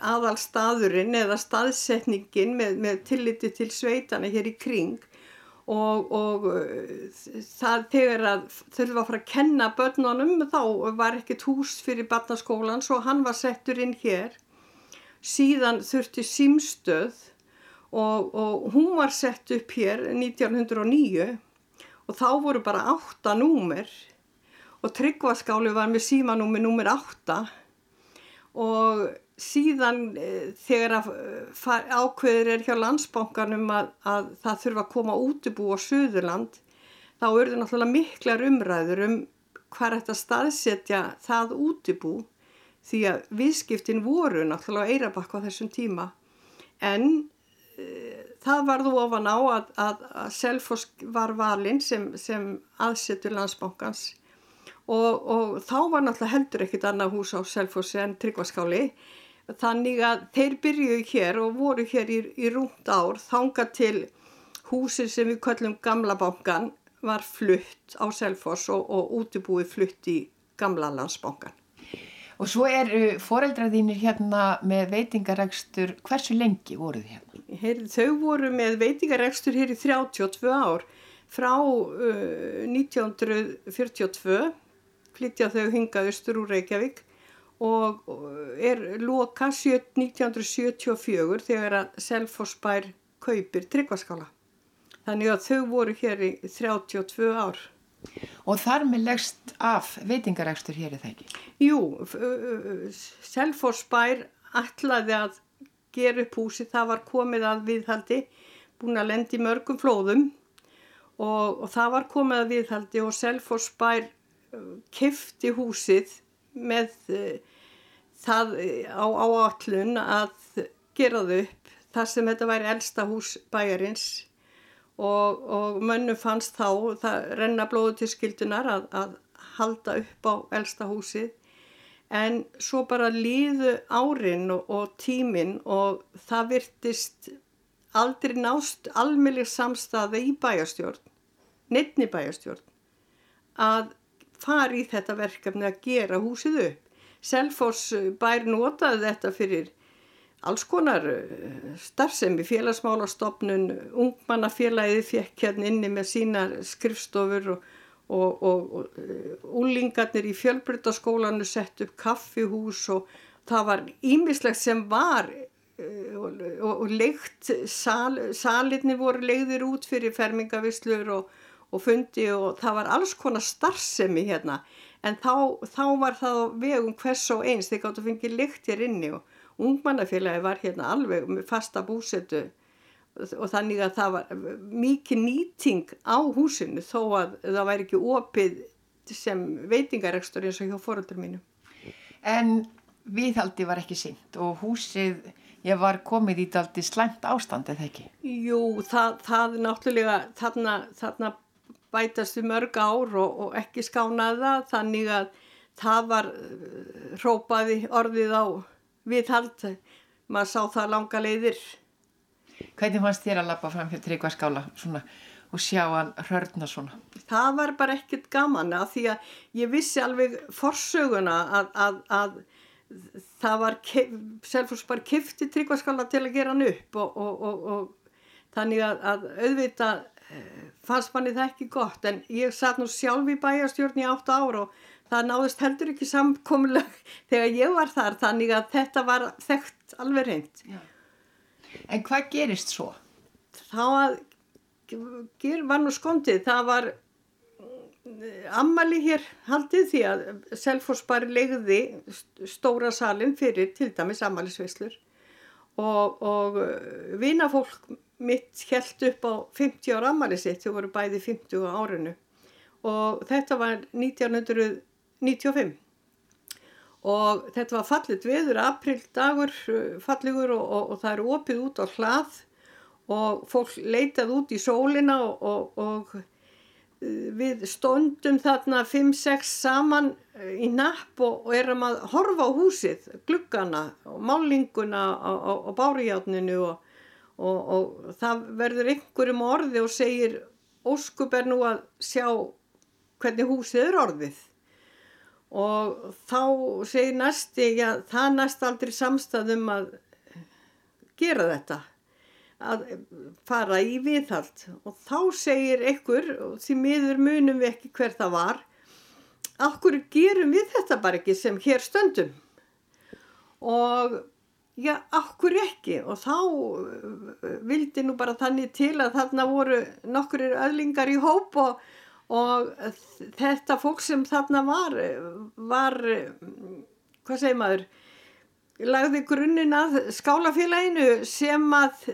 aðal staðurinn eða staðsetningin með, með tilliti til sveitana hér í kring. Og, og uh, það þegar að þurfa að fara að kenna börnunum þá var ekkert hús fyrir barnaskólan svo hann var settur inn hér. Síðan þurfti símstöð og, og hún var sett upp hér 1909 og þá voru bara 8 númer. Og Tryggvaskáli var með símanúmi númer 8 og síðan e, þegar að, eh, ákveður er hjá landsbánkanum að, að það þurfa að koma útibú á Suðurland þá eru það náttúrulega miklar umræður um hvað er þetta staðsetja það útibú því að viðskiptin voru náttúrulega eirabakk á þessum tíma. En það varðu ofan á að, að, að Selfos var valinn sem, sem aðsetur landsbánkans og, og þá var náttúrulega heldur ekkit annað hús á Selfossi en Tryggvaskáli Þannig að þeir byrjuðu hér og voru hér í, í rúmt ár þanga til húsir sem við kallum Gamla bankan var flutt á Selfoss og, og útibúið flutt í Gamla landsbankan. Og svo eru foreldraðínir hérna með veitingaregstur, hversu lengi voruð þið hérna? Her, þau voru með veitingaregstur hér í 32 ár. Frá uh, 1942 flyttja þau hingað austur úr Reykjavík og er loka 1974 þegar að Selfossbær kaupir tryggvaskála. Þannig að þau voru hér í 32 ár. Og þar með leggst af veitingaregstur hér er það ekki? Jú, Selfossbær ætlaði að gera upp húsi, það var komið að viðhaldi, búin að lendi mörgum flóðum. Og, og það var komið að viðhaldi og Selfossbær kifti húsið með það á áallun að gera þau upp þar sem þetta væri elsta hús bæjarins og, og mönnu fannst þá það renna blóðu til skildunar að, að halda upp á elsta húsið en svo bara líðu árin og, og tímin og það virtist aldrei nást almeinlega samstaði í bæjarstjórn, nefni bæjarstjórn, að fari í þetta verkefni að gera húsið upp. Selfoss bær notaði þetta fyrir alls konar eh, starfsemi, félagsmálastofnun, ungmannafélagið fekk hérna inni með sína skrifstofur og, og, og, og úlingarnir í fjölbrytaskólanu sett upp kaffihús og það var ímislegt sem var eh, og leikt, sal, salinni voru leiðir út fyrir fermingavislur og fundi og það var alls konar starfsemi hérna. En þá, þá var það vegum hvers og eins þeir gátt að fengið lykt hér inni og ungmannafélagi var hérna alveg með fasta búsetu og þannig að það var mikið nýting á húsinu þó að það væri ekki opið sem veitingarekstur eins og hjá foröldur mínu. En viðhaldi var ekki synd og húsið, ég var komið í daldi slæmt ástand eða ekki? Jú, það, það náttúrulega þarna, þarna bætast við mörg ár og, og ekki skánaða þannig að það var hrópaði orðið á viðhald. Maður sá það langa leiðir. Hvernig fannst þér að lappa fram fyrir tryggvarskála og sjá hann hörna svona? Það var bara ekkert gaman að því að ég vissi alveg forsöguna að, að, að það var selfos bara kifti tryggvarskála til að gera hann upp og, og, og þannig að, að auðvitað fannst manni það ekki gott. En ég satt nú sjálf í bæjarstjórn í 8 ára og það náðist heldur ekki samkomulag <laughs> þegar ég var þar þannig að þetta var þekkt alveg reynd. En hvað gerist svo? Það var nú skondið, það var ammali hér haldið því að Selforsbar legði stóra salin fyrir til dæmis ammalisvislur og, og vinafólk mitt held upp á 50 ára ammali sitt, þau voru bæði 50 árinu. Og þetta var 1995 og þetta var fallit viður, aprildagur falligur og, og, og það er opið út á hlað og fólk leitað út í sólina og, og við stóndum þarna 5-6 saman í napp og erum að horfa á húsið, gluggana og málinguna og bárujátninu og það verður einhverjum orði og segir óskup er nú að sjá hvernig húsið er orðið og þá segir næsti, já það næst aldrei samstæðum að gera þetta að fara í viðhald. Og þá segir einhver, og því miður munum við ekki hver það var okkur gerum við þetta bara ekki sem hér stöndum? Og já, okkur ekki? Og þá vildi nú bara þannig til að þarna voru nokkur öðlingar í hóp og og þetta fólk sem þarna var var, hvað segir maður lagði grunninn að skálafélaginu sem að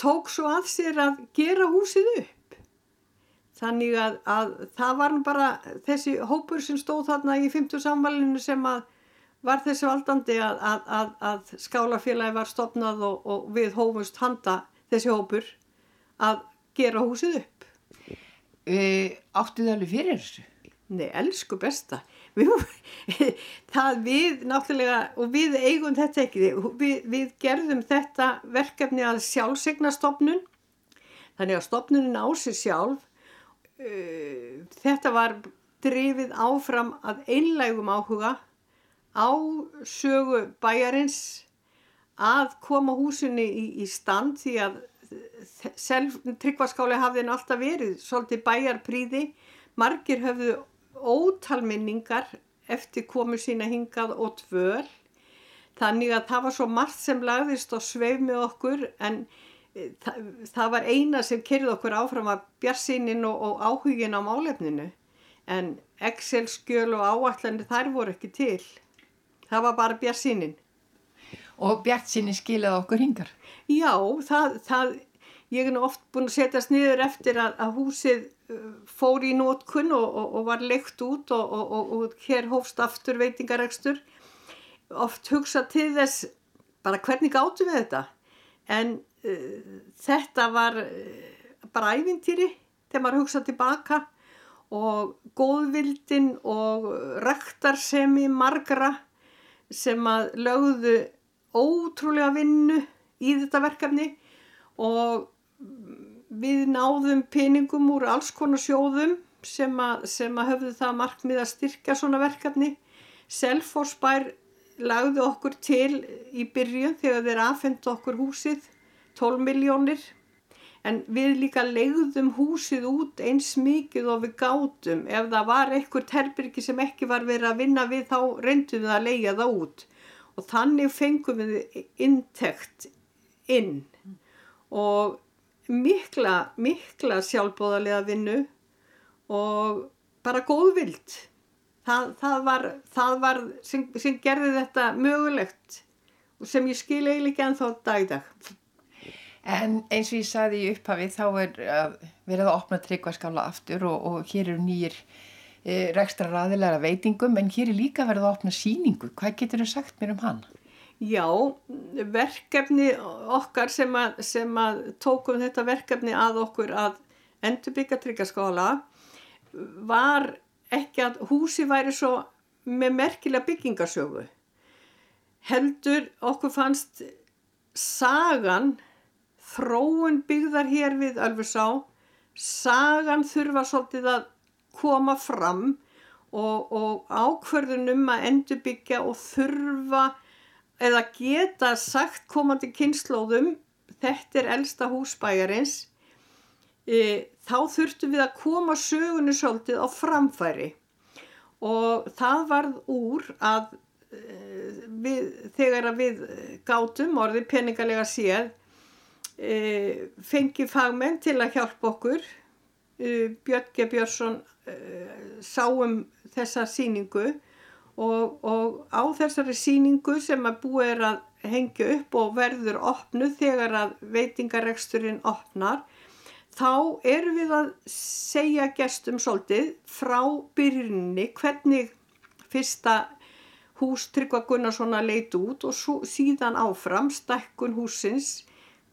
tók svo að sér að gera húsið upp. Þannig að, að það var bara þessi hópur sem stóð þarna í 50 samvalinu sem að var þessi valdandi að, að, að skálafélagi var stopnað og, og við hófumst handa þessi hópur að gera húsið upp Uh, áttu það alveg fyrir þessu? Nei, elsku besta. Við, <laughs> það við náttúrulega, og við eigum þetta ekki, við, við gerðum þetta verkefni að sjálfsegnastofnun, þannig að stofnunin á sig sjálf, uh, þetta var drifið áfram að einlægum áhuga á sögu bæjarins að koma húsunni í, í stand því að tryggvaskáli hafði hann alltaf verið svolítið bæjarpríði margir höfðu ótalminningar eftir komu sína hingað og tvöl þannig að það var svo margt sem lagðist og sveif með okkur en það, það var eina sem kerði okkur áfram að bjarsinin og, og áhugin á málefninu. En Excel skjöl og áallanir þær voru ekki til. Það var bara bjarsinin Og bjartsinni skilaði okkur hingar? Já, það, það, ég er nú oft búin að setjast niður eftir að, að húsið uh, fór í nótkunn og, og, og var leikt út og, og hér hófst aftur veitingaregstur. Oft hugsa til þess bara hvernig gáttum við þetta en uh, þetta var uh, bara ævintýri þegar maður hugsa tilbaka og góðvildin og rektarsemi margra sem að lögðu ótrúlega vinnu í þetta verkefni og við náðum peningum úr alls konar sjóðum sem að, sem að höfðu það markmið að styrka svona verkefni. Selforsbær lagði okkur til í byrjun þegar þeir aðfendu okkur húsið 12 miljónir en við líka legðum húsið út eins mikið og við gátum. Ef það var einhver terbyrgi sem ekki var verið að vinna við þá reyndum við að leia það út. Og þannig fengum við intekt inn og mikla, mikla sjálfbóðarlega vinnu og bara góðvild það, það var, það var sem, sem gerði þetta mögulegt og sem ég skil eiginlega ekki ennþá dag í dag En eins og ég saði í upphafi þá er verið að opna tryggvaskála aftur og, og hér eru nýjir e, rekstra raðilega veitingum en hér er líka verið að opna síningu. Hvað getur þau sagt mér um hann? Já, verkefni okkar sem að, sem að tókum þetta verkefni að okkur að endurbyggja tryggaskála var ekki að húsi væri svo með merkilega byggingasögu. Heldur okkur fannst sagan þróun byggðar hér við Ölfursá sagan þurfa svolítið að koma fram og, og ákverðunum að endurbyggja og þurfa eða geta sagt komandi kynnslóðum þetta er elsta húsbæjarins e, þá þurftum við að koma sögunu svolítið á framfæri. Og það varð úr að uh, við, þegar að við gátum orðið peningalega séð uh, fengi fagmenn til að hjálpa okkur. Uh, Björn G. Björnsson sáum þessa síningu og, og á þessari síningu sem að búið er að hengja upp og verður opnu þegar að veitingareksturinn opnar þá erum við að segja gestum svolítið frá byrjunni hvernig fyrsta hús Tryggva Gunnarssona leit út og svo, síðan áfram stakkun húsins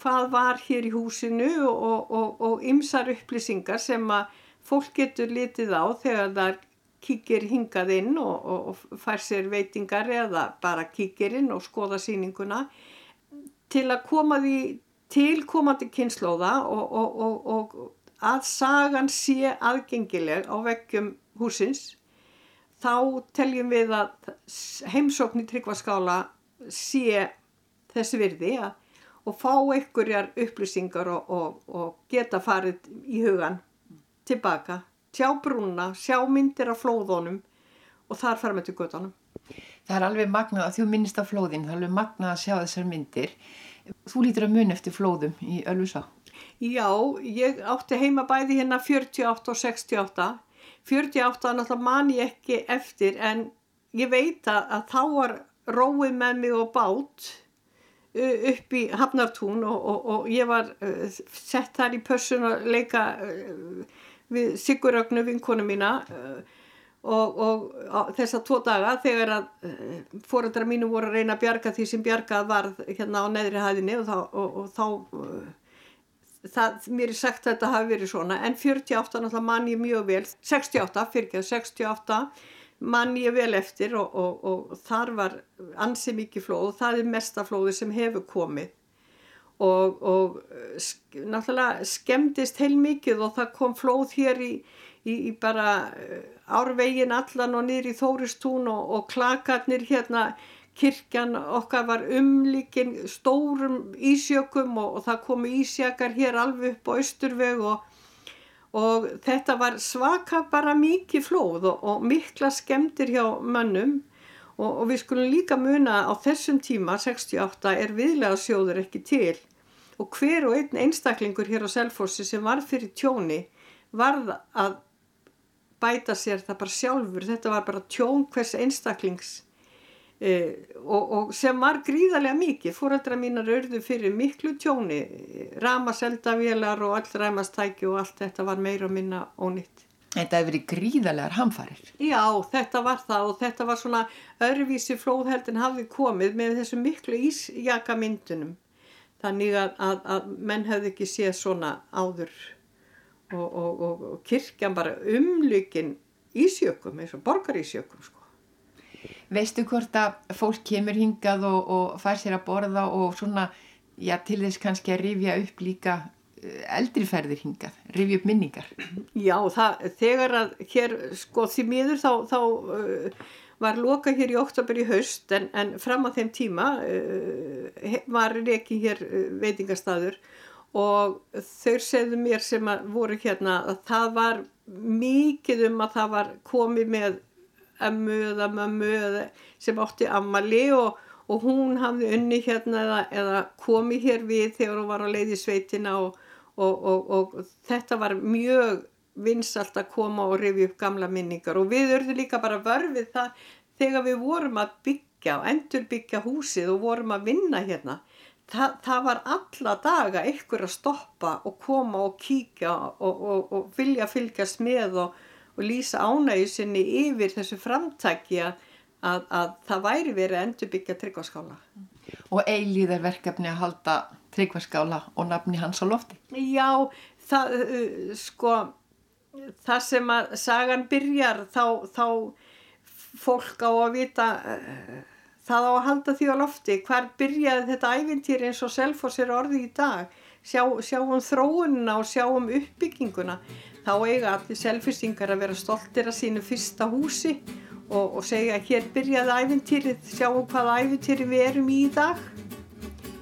hvað var hér í húsinu og ymsar upplýsingar sem að fólk getur litið á þegar það kíkir hingað inn og, og, og fær sér veitingar eða bara kíkir inn og skoða síninguna til að koma því til komandi kynnslóða og, og að sagan sé aðgengileg á veggjum húsins þá teljum við að heimsókn í tryggvaskála sé þessi virði að, og fá einhverjar upplýsingar og geta farið í hugan tilbaka sjá brúna, sjá myndir af flóðunum og þar fara með til göttunum. Það er alveg magnað að þú minnist af flóðin, það er alveg magnað að sjá þessar myndir. Þú lítur að mun eftir flóðum í Ölfusá. Já, ég átti heima bæði hérna 48 og 68. 48 náttúrulega man ég ekki eftir en ég veit að þá var róið með mig og bát upp í Hafnartún og, og, og ég var sett þar í pössun að leika við Sigurögnu vinkonu mína uh, og, og þessa tvo daga þegar að eh, fóröldra mínu voru að reyna að bjarga því sem bjargað var hérna á neðri hæðinni og þá, og, og þá uh, það, mér er sagt að þetta hafi verið svona. En 48 náttúrulega mann ég mjög vel 68, fyrir ekki að 68 mann ég vel eftir og, og þar var ansi mikið flóð og það er mesta flóði sem hefur komið og, og náttúrulega skemmtist heil mikið og það kom flóð hér í, í, í bara eh, árvegin allan og í Þóristún og, og klakarnir hérna kirkjan okkar var umlíkin stórum ísjökum og, og það komu ísjakar hér alveg upp á Östurveg og þetta var svaka bara mikið flóð og mikla skemmtir hjá mönnum. Og við skulum líka muna á þessum tíma 68 er viðlega sjóður ekki til og hver og einn einstaklingur hér á Selfossi sem var fyrir tjóni varð að bæta sér það bara sjálfur, þetta var bara tjón hvers einstaklings eh, og, og sem var gríðarlega mikið, fóraldra mínar örðu fyrir miklu tjóni, ramaseldavélar og all ramastæki og allt þetta var meira og minna ónýtt. Þetta hefur verið gríðarlegar hamfarir. Já, þetta var það og þetta var svona örvísi flóðheldin hafði komið með þessu miklu ísjakamyndunum þannig að, að, að menn hefði ekki séð svona áður og, og, og, og kirkjan bara umlykin ísjökum eins og borgar ísjökum sko. Veistu hvort að fólk kemur hingað og fær sér að borða og svona, já til þess kannski að rifja upp líka eh, eldriferðir hingað, rifja upp minningar Já, það, þegar að hér sko því miður þá, þá uh, var loka hér í oktober í haust en, en fram á þeim tíma uh, var ekki hér uh, veitingastadur og þau segðu mér sem voru hérna að það var mikið um að það var komið með emmu eða mömmu eða sem átti ammali og, og hún hafði unni hérna eða, eða komið hér við þegar hún var á leiði sveitina og, og, og þetta var mjög vinsalt að koma og rifja upp gamla minningar. Og við örðum líka bara vörfið það þegar við vorum að byggja og endur byggja húsið og vorum að vinna hérna. Það, það var alla daga ykkur að stoppa og koma og kíkja og, og, og vilja fylgjast með og, og lýsa ánægju sinni yfir þessu framtæki að, að, að það væri verið að endur byggja tryggvaskála Og eilíðar verkefni að halda tryggvaskála og nafni hans á lofti. Já, það uh, sko það sem að sagan byrjar þá, þá fólk á að vita uh, það á að halda því á lofti. Hvar byrjaði þetta ævintýri eins og Selfoss er orði í dag? Sjá, sjáum þróunina og sjáum uppbygginguna. Þá eiga allir selfistingar að vera stoltir að sínu fyrsta húsi og, og segja hér byrjaði ævintýri sjáum hvaða ævintýri við erum í dag.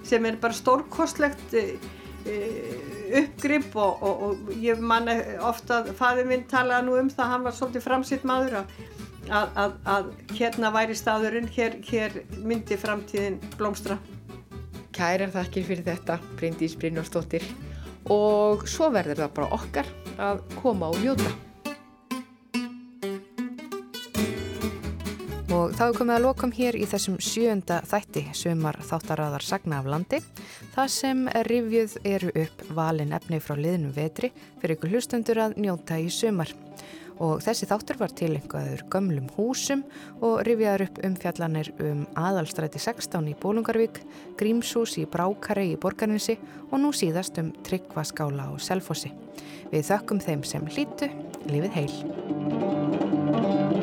Sem er bara stórkostlegt uh, uh, uppgrip og, og, og ég manna ofta að fæði minn talaði nú um það hann var svolítið framsitt maður að að, að, að hérna væri staðurinn, hér, hér myndi framtíðin blómstra. Kærar þakkir fyrir þetta, Bryndís Brynjórsdóttir og svo verður það bara okkar að koma og njóta. Og þá er komið að lokum hér í þessum sjönda þætti sumar þáttaraðar sagna af landi. Það sem rivjuð eru upp valin efni frá liðnum vetri fyrir ykkur hlustundur að njóta í sumar. Og þessi þáttur var tilengaður gömlum húsum og rifjaður upp um fjallanir um aðalstræti 16 í Bólungarvík, Grímshús í Brákari í Borgarnesi og nú síðast um Tryggvaskála og Selfossi. Við þökkum þeim sem hlýtu, lifið heil.